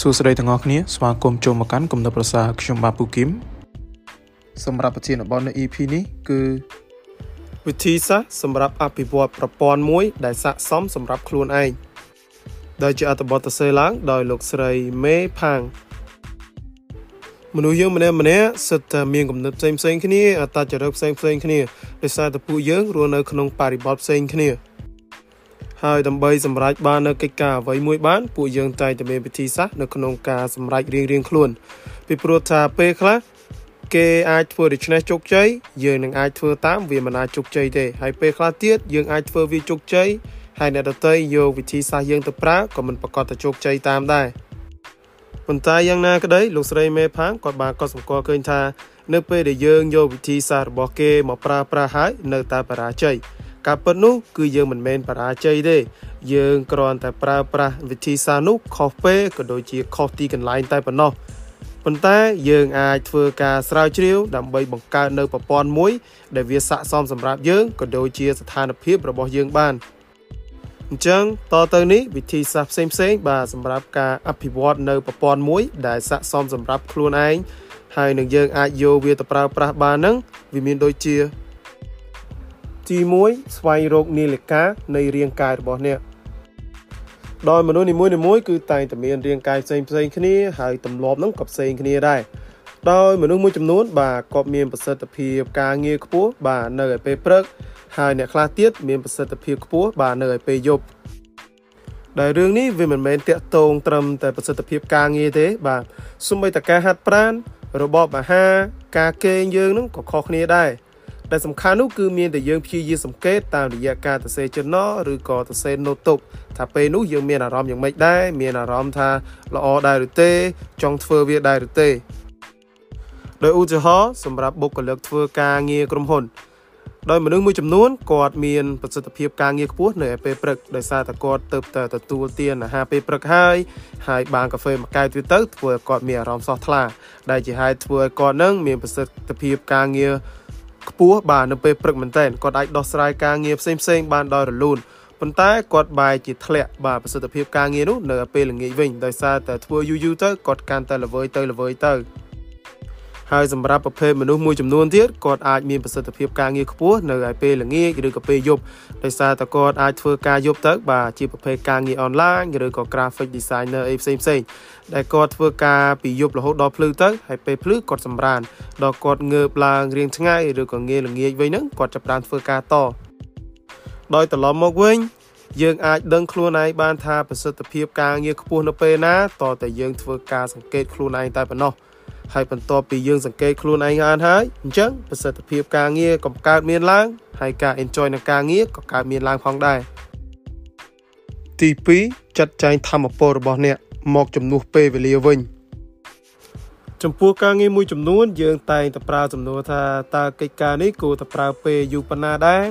សួស្តីទាំងអស់គ្នាស្វាគមន៍ចូលមកកាន់គំនិតប្រសាខ្ញុំបាទពូគឹមសម្រាប់ប្រធានបទនៅ EP នេះគឺវិធីសាស្ត្រសម្រាប់អភិវឌ្ឍប្រព័ន្ធមួយដែលស័ក្តិសមសម្រាប់ខ្លួនឯងដែលជាអត្ថបទសរសេរឡើងដោយលោកស្រីមេផាងមនុស្សយើងម្នាក់ម្នាក់សិតតែមានគំនិតផ្សេងផ្សេងគ្នាអត្តចរិតផ្សេងផ្សេងគ្នាដោយសារតែពួកយើងរស់នៅក្នុងបរិបទផ្សេងគ្នា ហើយដើម្បីសម្រេចបាននៅកិច្ចការអ្វីមួយបានពួកយើងតែងតែមានវិធីសាស្ត្រនៅក្នុងការសម្រេចរៀងរៀងខ្លួន ពីព្រោះថាពេលខ្លះគេអាចធ្វើដូច្នេះជោគជ័យយើងនឹងអាចធ្វើតាមវាមិនអាចជោគជ័យទេហើយពេលខ្លះទៀតយើងអាចធ្វើវាជោគជ័យហើយអ្នកដទៃយកវិធីសាស្ត្រយើងទៅប្រើក៏មិនប្រកាសទៅជោគជ័យតាមដែរប៉ុន្តែយ៉ាងណាក្តីលោកស្រីមេផាងគាត់បានកត់សម្គាល់ឃើញថា នៅពេលដែលយើងយកវិធីសាស្ត្ររបស់គេមកប្រើប្រាស់ហើយនៅតែបរាជ័យ ការពិតនោះគឺយើងមិនមែនបរាជ័យទេយើងគ្រាន់តែប្រើប្រាស់វិធីសាស្ត្រនោះខុសពេលក៏ដូចជាខុសទីកន្លែងតែប៉ុណ្ណោះប៉ុន្តែយើងអាចធ្វើការស្រាវជ្រាវដើម្បីបង្កើតនៅប្រព័ន្ធមួយ ដែលវាស័ក្តិសមសម្រាប់យើងក៏ដូចជាស្ថានភាពរបស់យើងបានអញ្ចឹងតទៅនេះវិធីសាស្ត្រផ្សេងផ្សេងបាទសម្រាប់ការអភិវឌ្ឍនៅប្រព័ន្ធមួយដែលស័ក្តិសមសម្រាប់ខ្លួនឯងហើយនឹងយើងអាចយកវាទៅប្រើប្រាស់បានហ្នឹងវាមានដូចជា ទី1ស្វែងរកនាឡិកានៃរាងកាយរបស់អ្នកដោយមនុស្សនីមួយៗគឺតែងតែមានរាងកាយផ្សេងផ្សេងគ្នាហើយទម្លាប់ហ្នឹងក៏ផ្សេងគ្នាដែរដោយមនុស្សមួយចំនួនបាទគាត់មានប្រសិទ្ធភាពការងារខ្ពស់បាទនៅឯពេលព្រឹកហើយអ្នកខ្លះទៀតមានប្រសិទ្ធភាពខ្ពស់បាទនៅឯពេលយប់ដែលរឿងនេះវាមិនមែនតាក់ទងត្រឹមតែប្រសិទ្ធភាពការងារទេ បាទសូម្បីតែការហាត់ប្រាណរបបអាហារការគេងយើងនឹងក៏ខុសគ្នាដែរ ដែលសំខាន់នោះគឺមានតែយើងព្យាយាមសង្កេតតាមរយៈការសរសេរ journal ឬក៏សរសេរ note ទុកថាពេលនោះយើងមានអារម្មណ៍យ៉ាងម៉េចដែរមានអារម្មណ៍ថាល្អដែរឬទេ ចង់ធ្វើវាដែរឬទេដោយឧទាហរណ៍សម្រាប់បុគ្គលិកធ្វើការងារក្រុមហ៊ុនដោយមនុស្សមួយចំនួនគាត់មានប្រសិទ្ធភាពការងារខ្ពស់នៅពេលព្រឹកដោយសារតែគាត់ទៅតែទទួលទានអាហារពេលព្រឹកហើយហើយបានកាហ្វេមួយកែវទៀតទៅធ្វើឲ្យគាត់មានអារម្មណ៍សោះថ្លាដែលជាហេតុធ្វើឲ្យគាត់នឹងមានប្រសិទ្ធភាពការងារ ខ្ពស់បាទនៅពេលព្រឹកមែនតើគាត់អាចដោះស្រាយការងារផ្សេងផ្សេងបានដោយរលូនប៉ុន្តែគាត់បែរជាធ្លាក់បាទប្រសិទ្ធភាពការងារនោះនៅពេលល្ងាចវិញដោយសារតែធ្វើយូរយូរទៅគាត់កាន់តែល្វើយទៅល្វើយទៅ ហើយសម្រាប់ប្រភេទមនុស្សមួយចំនួនទៀតគាត់អាចមានប្រសិទ្ធភាពការងារខ្ពស់នៅឯពេលល្ងាចឬក៏ពេលយប់ដោយសារតែគាត់អាចធ្វើការយប់ទៅបាទជាប្រភេទការងារអនឡាញឬក៏ graphic designer អីផ្សេងផ្សេងដែលគាត់ធ្វើការពីយប់រហូតដល់ភ្លឺទៅហើយពេលភ្លឺគាត់សម្រានដល់គាត់ងើបឡើងរៀងថ្ងៃឬក៏ងាយល្ងាចវិញហ្នឹងគាត់ចាប់ផ្ដើមធ្វើការតដោយត្រឡប់មកវិញយើងអាចដឹងខ្លួនឯងបានថាប្រសិទ្ធភាពការងារខ្ពស់នៅពេលណាតតែយើងធ្វើការសង្កេតខ្លួនឯងតែប៉ុណ្ណោះ ហើយបន្ទាប់ពីយើងសង្កេតខ្លួនឯងបានហើយអញ្ចឹងប្រសិទ្ធភាពការងារក៏កើតមានឡើងហើយការ enjoy នឹងការងារក៏កើតមានឡើងផងដែរទី2ចាត់ចែងធម្មពលរបស់អ្នកមកជំនួសពេលវេលាវិញចំពោះការងារមួយចំនួន យើងតែងតែប្រើសំណួរថាតើកិច្ចការនេះគួរតែប្រើពេលយូរប៉ុណ្ណាដែរ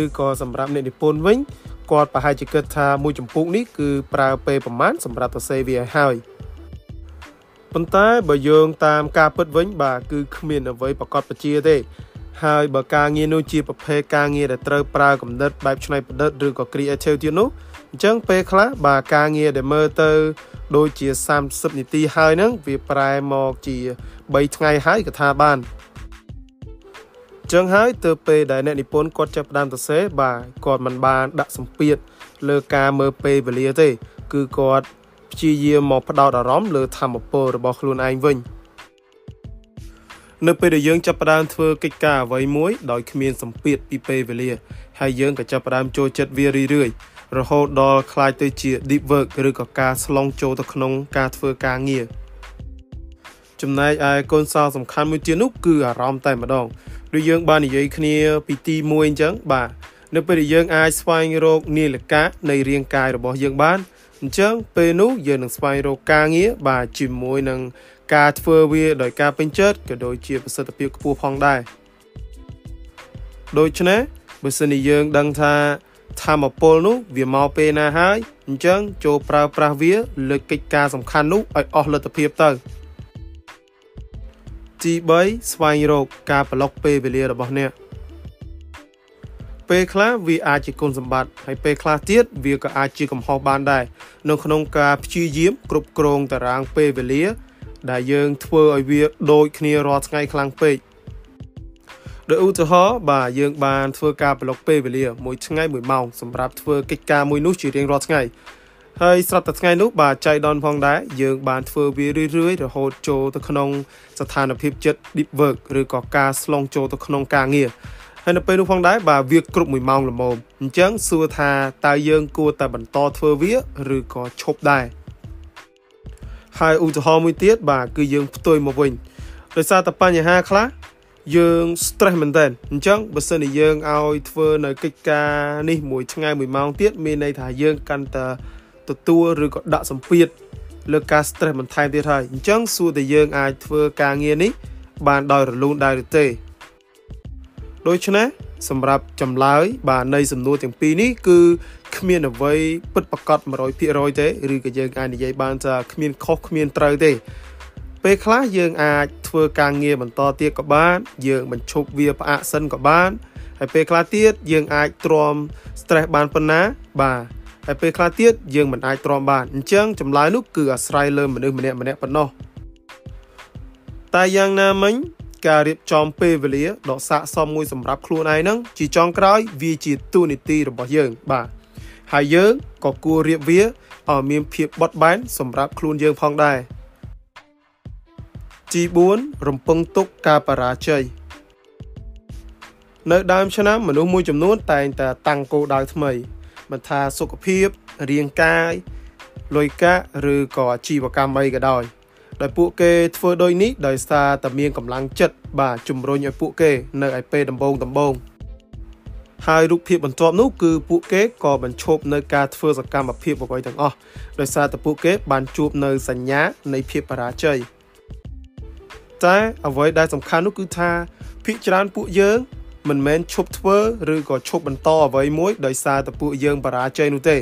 ឬក៏សម្រាប់អ្នកនិពន្ធវិញគាត់ប្រហែលជាគិតថាមួយចម្ពោះនេះគឺប្រើពេលប្រមាណសម្រាប់សរសេរវាឲ្យហើយ ប៉ុន្តែបើយោងតាមការពិតវិញបាទគឺគ្មានអ្វីប្រកបប្រជាទេហើយបើការងារនោះជាប្រភេទការងារដែលត្រូវប្រើគំនិតបែបច្នៃប្រឌិតឬក៏ creative ទៀតនោះអញ្ចឹងពេលខ្លះបាទការងារដែលមើលទៅ ដូចជា30នាទីហើយហ្នឹងវាប្រែមកជា3ថ្ងៃហើយក៏ថាបានចឹងហើយទៅពេលដែលអ្នកនិពន្ធគាត់ចាប់ផ្ដើមសរសេរបាទគាត់មិនបានដាក់សម្ពាធលើការមើលពេលវេលាទេ គឺគាត់ ព្យាយាមមកផ្ដោតអារម្មណ៍លើធម្មពលរបស់ខ្លួនឯងវិញនៅពេលដែលយើងចាប់ផ្ដើមធ្វើកិច្ចការអ្វីមួយដោយគ្មានសម្ពាធពីពេលវេលាហើយយើងក៏ចាប់ផ្ដើមចូលចិត្តវារឿយៗរហូតដល់คล้ายទៅជា deep work ឬក៏ការស្លងចូលទៅក្នុងការធ្វើការងារចំណែកឯកូនសោសំខាន់មួយទៀតនោះគឺអារម្មណ៍តែម្ដងដូចយើងបាននិយាយគ្នាពីទី1អញ្ចឹងបាទនៅពេលដែលយើងអាចស្វែងរកនាឡិកានៃរាងកាយរបស់យើងបាន អញ្ចឹងពេលនោះយើងនឹងស្វែងរកការងារបាទជាមួយនឹងការធ្វើវាដោយការពេញចិត្តក៏ដូចជាប្រសិទ្ធភាពខ្ពស់ផងដែរដូច្នេះបើសិនជាយើងដឹងថាធម្មពលនោះវាមកពេលណាហើយអញ្ចឹងចូលប្រើប្រាស់វាលើកិច្ចការសំខាន់នោះឲ្យអស់លទ្ធភាពទៅទី3ស្វែងរកការប្រឡុកពេលវេលារបស់អ្នក ពេលខ្លះវាអាចជាគុណសម្បត្តិហើយពេលខ្លះទៀតវាក៏អាចជាកំហុសបានដែរនៅក្នុងការព្យាយាមគ្រប់គ្រងតារាងពេលវេលា ដែលយើងធ្វើឲ្យវាដូចគ្នារាល់ថ្ងៃខ្លាំងពេកដោយឧទាហរណ៍បាទយើងបានធ្វើការប្លុកពេលវេលាមួយថ្ងៃមួយម៉ោងសម្រាប់ធ្វើកិច្ចការមួយនោះជារៀងរាល់ថ្ងៃហើយស្រាប់តែថ្ងៃនោះបាទចៃដនផងដែរយើងបានធ្វើវារឿយៗរហូតចូលទៅក្នុងស្ថានភាពចិត្ត deep work ឬក៏ការស្លងចូលទៅក្នុងការងារ ហើយនៅពេលនោះផងដែរបាទវាគ្រប់1ម៉ោងល្មមអញ្ចឹងសួរថាតើយើងគួរតែបន្តធ្វើវាឬក៏ឈប់ដែរហើយឧទាហរណ៍មួយទៀតបាទគឺយើងផ្ទុយមកវិញដោយសារតែបញ្ហាខ្លះយើង stress មែនតើអញ្ចឹងបើសិនជាយើងឲ្យធ្វើនៅកិច្ចការនេះមួយថ្ងៃមួយម៉ោងទៀតមានន័យថាយើងកាន់តែទទួលឬក៏ដាក់សម្ពាធលើការ stress បន្ថែមទៀតហើយអញ្ចឹងសួរតែយើងអាចធ្វើការងារនេះបានដោយរលូនដែរឬទេ ដូច្នេះសម្រាប់ចម្លើយ បាទនៃសំណួរទាំងពីរនេះគឺគ្មានអ្វីពិតប្រាកដ100%ទេឬក៏យើងអាចនិយាយបានថាគ្មានខុសគ្មានត្រូវទេ ពេលខ្លះយើងអាចធ្វើការងារបន្តទៀតក៏បានយើងបញ្ឈប់វាផ្អាកសិនក៏បានហើយពេលខ្លះទៀតយើងអាចទ្រាំ stress បានប៉ុណ្ណាបាទហើយពេលខ្លះទៀតយើងមិនអាចទ្រាំបានអញ្ចឹងចម្លើយនោះគឺអាស្រ័យលើមនុស្សម្នាក់ម្នាក់ប៉ុណ្ណោះតែយ៉ាងណាមិញ ការរៀបចំពេលវេលាដ៏ស័ក្តិសមមួយសម្រាប់ខ្លួនឯងហ្នឹងជាចុងក្រោយវាជាទូនីតិរបស់យើងបាទហើយយើងក៏គួររៀបវាឲ្យមានភាពបត់បែនសម្រាប់ខ្លួនយើងផងដែរ G4 រំពឹងទុកការបរាជ័យនៅដើមឆ្នាំមនុស្សមួយចំនួនតែងតែតាំងគោលដៅថ្មីមិនថាសុខភាពរាងកាយលុយកាក់ឬក៏អាជីវកម្មអីក៏ដោយ ដោយពួកគេធ្វើដូចនេះដោយសារតែមានកម្លាំងចិត្តបាទជំរុញឲ្យពួកគេនៅឯពេលដំបូងដំបូងហើយរូបភាពបន្ទាប់នោះគឺពួកគេក៏បញ្ឈប់នៅការធ្វើសកម្មភាពអ្វីទាំងអស់ដោយសារតែពួកគេបានជួបនៅសញ្ញានៃភាពបរាជ័យតែអ្វីដែលសំខាន់នោះគឺថាភាគច្រើនពួកយើងមិនមែនឈប់ធ្វើឬក៏ឈប់បន្តអ្វីមួយដោយសារតែពួកយើងបរាជ័យនោះទេ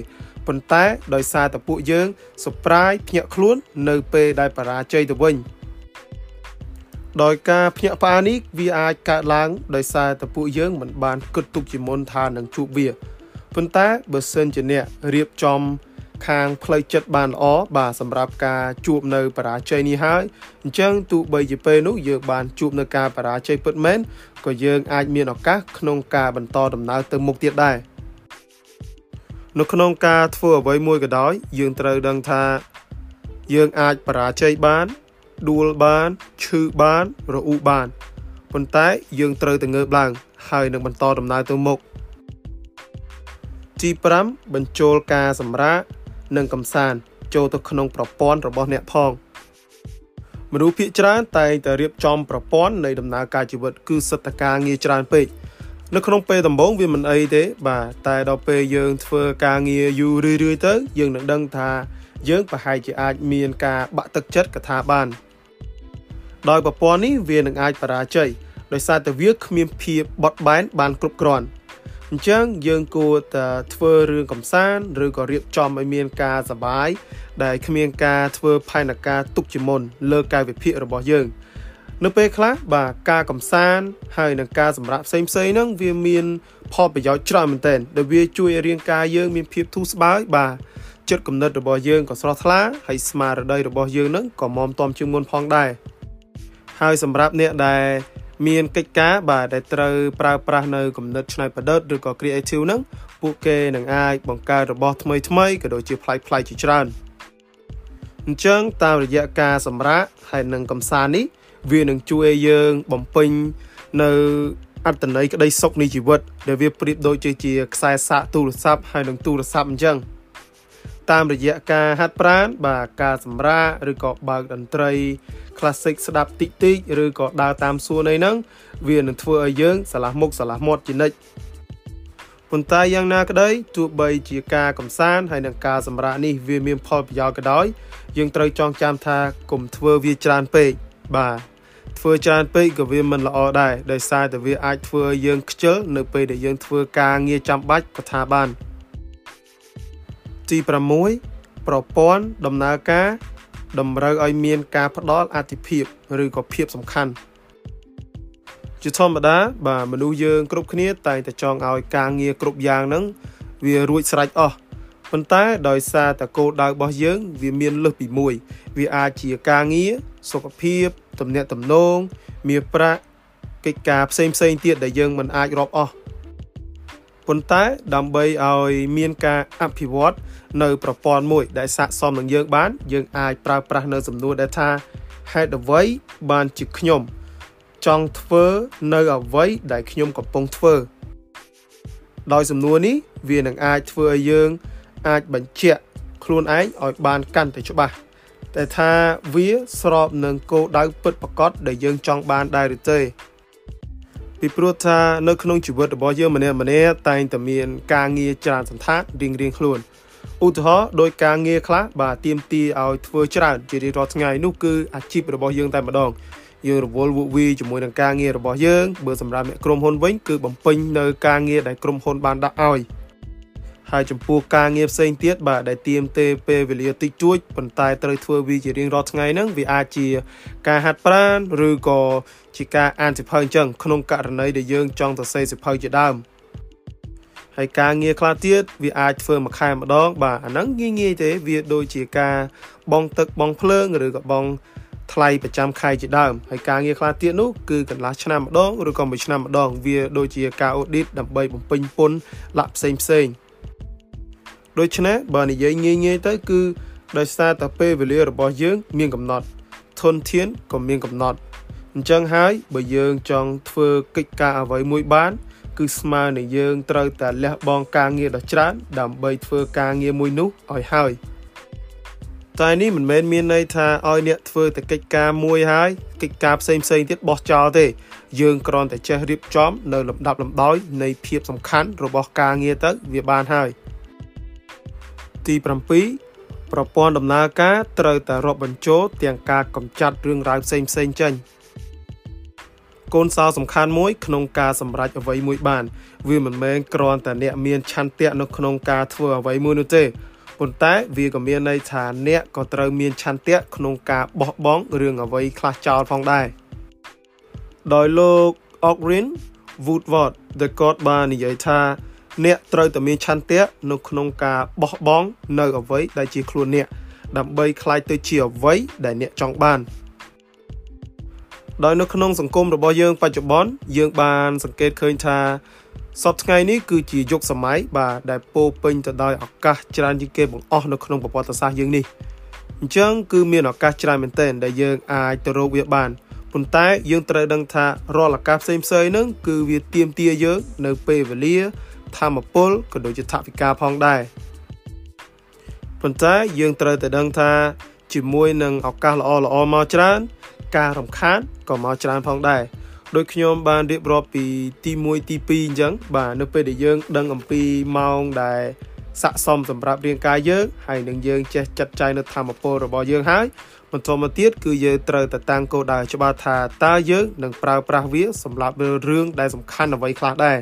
ប៉ុន្តែដោយសារតែពួកយើងសប្រាយភ្ញាក់ខ្លួននៅពេលដែលបរាជ័យទៅវិញដោយការភ្ញាក់ផ្អើលនេះវាអាចកើតឡើងដោយសារតែពួកយើងមិនបានគិតទុកជាមុនថានឹងជួបវាប៉ុន្តែបើសិនជាអ្នករៀបចំខាងផ្លូវចិត្តបានល្អបាទសម្រាប់ការជួបនៅបរាជ័យនេះហើយអញ្ចឹងទោះបីជាពេលនោះយើងបានជួបនៅការបរាជ័យពិតមែនក៏យើងអាចមានឱកាសក្នុងការបន្តដំណើរទៅមុខទៀតដែរ នៅក្នុងការធ្វើអ្វីមួយក៏ដោយ យើងត្រូវដឹងថា យើងអាចបរាជ័យបានដួលបានឈឺបានរអ៊ូបានប៉ុន្តែយើងត្រូវតែងើបឡើង ហើយនឹងបន្តដំណើរទៅមុខទី5បញ្ចូលការសម្រាកនិងកំសាន្តចូលទៅក្នុងប្រព័ន្ធរបស់អ្នកផងមនុស្សភាគច្រើនតែងតែរៀបចំប្រព័ន្ធនៃដំណើរការជីវិតគឺសិទ្ធិការងារច្រើនពេក នៅក្នុងពេលដំបូងវាមិនអីទេបាទតែដល់ពេលយើងធ្វើការងារយូររឿយៗទៅ យើងនឹងដឹងថាយើងប្រហែលជាអាចមានការបាក់ទឹកចិត្តកថាបាន ដោយប្រព័ន្ធនេះវានឹងអាចបរាជ័យដោយសារតែវាគ្មានភាពបត់បែនបានគ្រប់គ្រាន់អញ្ចឹងយើងគួរតែធ្វើរឿងកំសាន្តឬក៏រៀបចំឲ្យមានការសបាយដែលគ្មានការធ្វើផែនការទុកជាមុនលើកាយវិភាគរបស់យើង នៅពេលខ្លះបាទការកំសាន្តហើយនឹងការសម្រាប់ផ្សេងផ្សេងហ្នឹងវាមានផលប្រយោជន៍ច្រើនមែនទែនដែលវាជួយឲ្យរាងកាយយើងមានភាពធូរស្បើយបាទចិត្តគំនិតរបស់យើងក៏ស្រស់ថ្លាហើយស្មារតីរបស់យើងហ្នឹងក៏មមតំជាងមុនផងដែរហើយសម្រាប់អ្នកដែលមានកិច្ចការបាទដែលត្រូវប្រើប្រាស់នៅគំនិតច្នៃប្រឌិតឬក៏ creative ហ្នឹងពួកគេនឹងអាចបង្កើតរបស់ថ្មីថ្មីក៏ដូចជាប្លែកប្លែកជាច្រើនអញ្ចឹងតាមរយៈការសម្រាកហើយនឹងកំសាន្តនេះ វានឹងជួយឲ្យយើងបំពេញនៅអត្តន័យក្តីសុខនៃជីវិត ដែលវាប្រៀបដូចជាជាខ្សែសាកទូរស័ព្ទហើយនឹងទូរស័ព្ទអញ្ចឹងតាមរយៈការហាត់ប្រាណបាទការសម្រាកឬក៏បើកតន្ត្រី classic ស្ដាប់តិចតិចឬក៏ដើរតាមសួនអីហ្នឹងវានឹងធ្វើឲ្យយើងឆ្លាស់មុខឆ្លាស់មាត់ជានិច្ចប៉ុន្តែយ៉ាងណាក្តីទោះបីជាការកំសាន្តហើយនឹងការសម្រាកនេះវាមានផលប្រយោជន៍ក៏ដោយយើងត្រូវចងចាំថាកុំធ្វើវាច្រើនពេកបាទ ធ្វើច្រើនពេកក៏វាមិនល្អដែរដោយសារតែវាអាចធ្វើឲ្យយើងខ្ជិលនៅពេលដែលយើងធ្វើការងារចាំបាច់ក៏ថាបានទី6ប្រព័ន្ធដំណើរការតម្រូវឲ្យមានការផ្ដល់អតិភិបឬក៏ភាពសំខាន់ជាធម្មតាបាទមនុស្សយើងគ្រប់គ្នាតែងតែចង់ឲ្យការងារគ្រប់យ៉ាងហ្នឹងវារួចស្រេចអស់ប៉ុន្តែដោយសារតែគោលដៅរបស់យើង វាមានលើសពីមួយ វាអាចជាការងារសុខភាព ទំនាក់ទំនងមានប្រាក់កិច្ចការផ្សេងផ្សេងទៀតដែលយើងមិនអាចរាប់អស់ប៉ុន្តែដើម្បីឲ្យមានការអភិវឌ្ឍនៅប្រព័ន្ធមួយដែលស័ក្តិសមនឹងយើងបាន យើងអាចប្រើប្រាស់នៅសំណួរដែលថាហេតុអ្វីបានជាខ្ញុំ ចង់ធ្វើនៅអ្វីដែលខ្ញុំកំពុងធ្វើ ដោយសំណួរនេះវានឹងអាចធ្វើឲ្យយើង អាចបញ្ជាក់ខ្លួនឯងឲ្យបានកាន់តែច្បាស់ តែថាវាស្របនឹងគោលដៅពិតប្រាកដដែលយើងចង់បានដែរឬទេពីព្រោះថានៅក្នុងជីវិតរបស់យើងម្នាក់ម្នាក់តែងតែមានការងារច្រើនសន្តានរៀងរៀងខ្លួនឧទាហរណ៍ដោយការងារខ្លះបាទទៀមទីឲ្យធ្វើច្រើនជារៀងរាល់ថ្ងៃនោះគឺអាជីពរបស់យើងតែម្ដងយើងរវល់វឹកវីជាមួយនឹងការងាររបស់យើងបើសម្រាប់អ្នកក្រុមហ៊ុនវិញគឺបំពេញនៅការងារដែលក្រុមហ៊ុនបានដាក់ឲ្យ ហើយចំពោះការងារផ្សេងទៀតបាទដែលទៀមទេពេលវេលាតិចតួចប៉ុន្តែត្រូវធ្វើវាជារៀងរាល់ថ្ងៃហ្នឹងវាអាចជាការហាត់ប្រាណឬក៏ជាការអានសិភៅអញ្ចឹងក្នុងករណីដែលយើងចង់សរសេរសិភៅជាដើមហើយការងារខ្លះទៀតវាអាចធ្វើមួយខែម្ដង បាទអាហ្នឹងងាយងាយទេវាដូចជាការបង់ទឹកបង់ភ្លើងឬក៏បង់ថ្លៃប្រចាំខែជាដើមហើយការងារខ្លះទៀតនោះគឺកន្លះឆ្នាំម្ដងឬក៏មួយឆ្នាំម្ដង វាដូចជាការ audit ដើម្បីបំពេញពន្ធលក្ខផ្សេងផ្សេង ដូច្នេះបើនិយាយងាយងាយទៅគឺដោយសារតែពេលវេលារបស់យើង មានកំណត់ធនធានក៏មានកំណត់អញ្ចឹងហើយបើយើងចង់ធ្វើកិច្ចការអ្វីមួយបាន គឺស្មើនឹងយើងត្រូវតែលះបង់ការងារដ៏ច្រើន ដើម្បីធ្វើការងារមួយនោះឲ្យហើយតែនេះមិនមែនមានន័យថាឲ្យអ្នកធ្វើតែកិច្ចការមួយហើយកិច្ចការផ្សេងផ្សេងទៀតបោះចោលទេ យើងគ្រាន់តែចេះរៀបចំ នៅលំដាប់លំដោយនៃភាពសំខាន់របស់ការងារទៅវាបានហើយ ទី7ប្រព័ន្ធដំណើរការត្រូវតែរាប់បញ្ចូលទាំងការកម្ចាត់រឿងរ៉ាវផ្សេងផ្សេងចេញកូនសោសំខាន់មួយក្នុងការសម្រេចអ្វីមួយបាន វាមិនមែនគ្រាន់តែអ្នកមានឆន្ទៈនៅក្នុងការធ្វើអ្វីមួយនោះទេប៉ុន្តែវាក៏មានន័យថាអ្នកក៏ត្រូវមានឆន្ទៈក្នុងការបោះបង់រឿងអ្វីខ្លះចោលផងដែរដោយលោក Ogrin Woodward the God បាននិយាយថា អ្នកត្រូវតែមានឆន្ទៈនៅក្នុងការបោះបង់នៅអ្វីដែលជាខ្លួនអ្នកដើម្បីคล้ายទៅជាអ្វីដែលអ្នកចង់បានដោយនៅក្នុងសង្គមរបស់យើងបច្ចុប្បន្នយើងបានសង្កេតឃើញថាសពថ្ងៃនេះគឺជាយុគសម័យបាទដែលពោពេញទៅដោយឱកាសច្រើនជាងគេបង្អស់នៅក្នុងប្រវត្តិសាស្ត្រយើងនេះអញ្ចឹងគឺមានឱកាសច្រើនមែនទែនដែលយើងអាចទៅរកវាបានប៉ុន្តែយើងត្រូវដឹងថារាល់ឱកាសផ្សេងៗហ្នឹងគឺវាទៀមទាយើងនៅពេលវេលា ធម្មពលក៏ដូចជាថវិកាផងដែរប៉ុន្តែយើងត្រូវតែដឹងថាជាមួយនឹងឱកាសល្អល្អមកច្រើន ការរំខានក៏មកច្រើនផងដែរដូចខ្ញុំបានរៀបរាប់ពីទី1ទី2អញ្ចឹងបាទនៅពេលដែលយើង ដឹងអំពីម៉ោងដែលស័កសមសម្រាប់រាងកាយយើងហើយនឹងយើងចេះចាត់ចែងនៅធម៌ពលរបស់យើងហើយបន្តមកទៀតគឺយើងត្រូវតែតាំងគោលដៅច្បាស់ថាតើយើងនឹងប្រើប្រាស់វា សម្រាប់រឿងដែលសំខាន់អ្វីខ្លះដែរ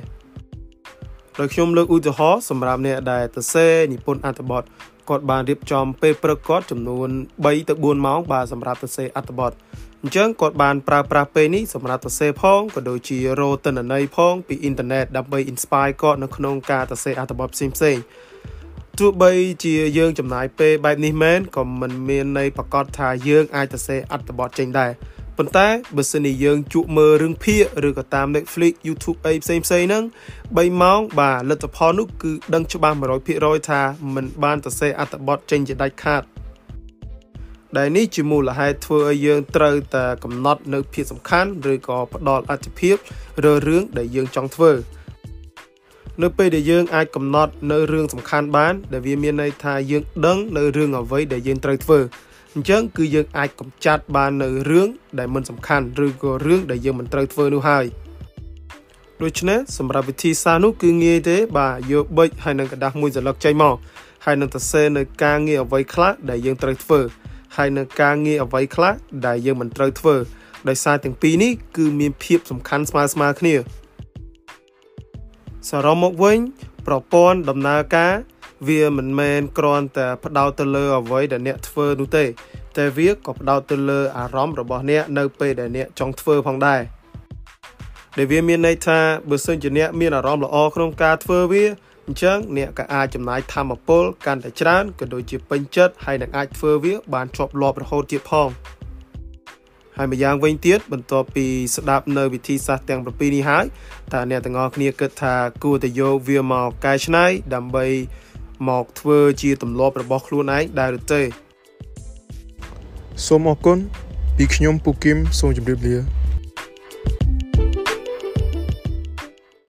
ដោយខ្ញុំលើកឧទាហរណ៍សម្រាប់អ្នកដែលទៅសេនិពន្ធអត្ថបទគាត់បានរៀបចំពេលព្រឹកគាត់ចំនួន3ទៅ4ម៉ោងបាទសម្រាប់ទៅសេអត្ថបទអញ្ចឹងគាត់បានប្រើប្រាស់ពេលនេះសម្រាប់ទៅសេផងក៏ដូចជារោទិន្នន័យផងពីអ៊ីនធឺណិតដើម្បី inspire គាត់នៅក្នុងការទៅសេអត្ថបទផ្សេងផ្សេងទោះបីជាយើងចំណាយពេលបែបនេះមែនក៏មិនមានន័យប្រកាសថាយើងអាចទៅសេអត្ថបទចេញដែរ ប៉ុន្តែបើសិនជាយើងជក់មើលរឿងភាគឬក៏តាម Netflix YouTube អីផ្សេងផ្សេងហ្នឹង3ម៉ោងបាទលទ្ធផលនោះគឺដឹងច្បាស់100%ថាมันបានទៅសេអត្ថបទចេញជាដាច់ខាតដែលនេះជាមូលហេតុធ្វើឲ្យយើងត្រូវតែកំណត់នៅភាពសំខាន់ឬក៏ផ្ដល់អត្ថភាពឬរឿងដែលយើងចង់ធ្វើនៅពេលដែលយើងអាចកំណត់នៅរឿងសំខាន់បាន ដែលវាមានន័យថាយើងដឹងនៅរឿងអ្វីដែលយើងត្រូវធ្វើ អញ្ចឹងគឺយើងអាចកម្ចាត់បាននៅរឿងដែលមិនសំខាន់ឬក៏រឿងដែលយើងមិនត្រូវធ្វើនោះហើយដូច្នេះសម្រាប់វិធីសាស្ត្រនោះគឺងាយទេបាទយកប៊ិចហើយនឹងกระดาษមួយសន្លឹកចេញមកហើយនឹងសរសេរនៅការងារអ្វីខ្លះដែលយើងត្រូវធ្វើហើយនឹងការងារអ្វីខ្លះដែលយើងមិនត្រូវធ្វើដោយសារទាំងពីរនេះគឺមានភាពសំខាន់ស្មើស្មើគ្នាសរុបមកវិញប្រព័ន្ធដំណើរការ វាមិនមែនគ្រាន់តែផ្ដោតទៅលើអ្វីដែលអ្នកធ្វើនោះទេ តែវាក៏ផ្ដោតទៅលើអារម្មណ៍របស់អ្នកនៅពេលដែលអ្នកចង់ធ្វើផងដែរដែលវាមានន័យថាបើសិនជាអ្នកមានអារម្មណ៍ល្អក្នុងការធ្វើវាអញ្ចឹងអ្នកក៏អាចចំណាយធម៌ពលកាន់តែច្រើនក៏ដូចជាពេញចិត្តហើយនឹងអាចធ្វើវា បានជាប់លាប់រហូតទៀតផងហើយម្យ៉ាងវិញទៀតបន្ទាប់ពីស្ដាប់នៅវិធីសាស្ត្រទាំង7នេះហើយតើអ្នកទាំងអស់គ្នាគិតថាគួរតែយកវាមកកែច្នៃដើម្បី មកធ្វើជាទម្លាប់របស់ខ្លួនឯងដែរឬទេសូមអរគុណពីខ្ញុំពូគឹមសូមជម្រាបលា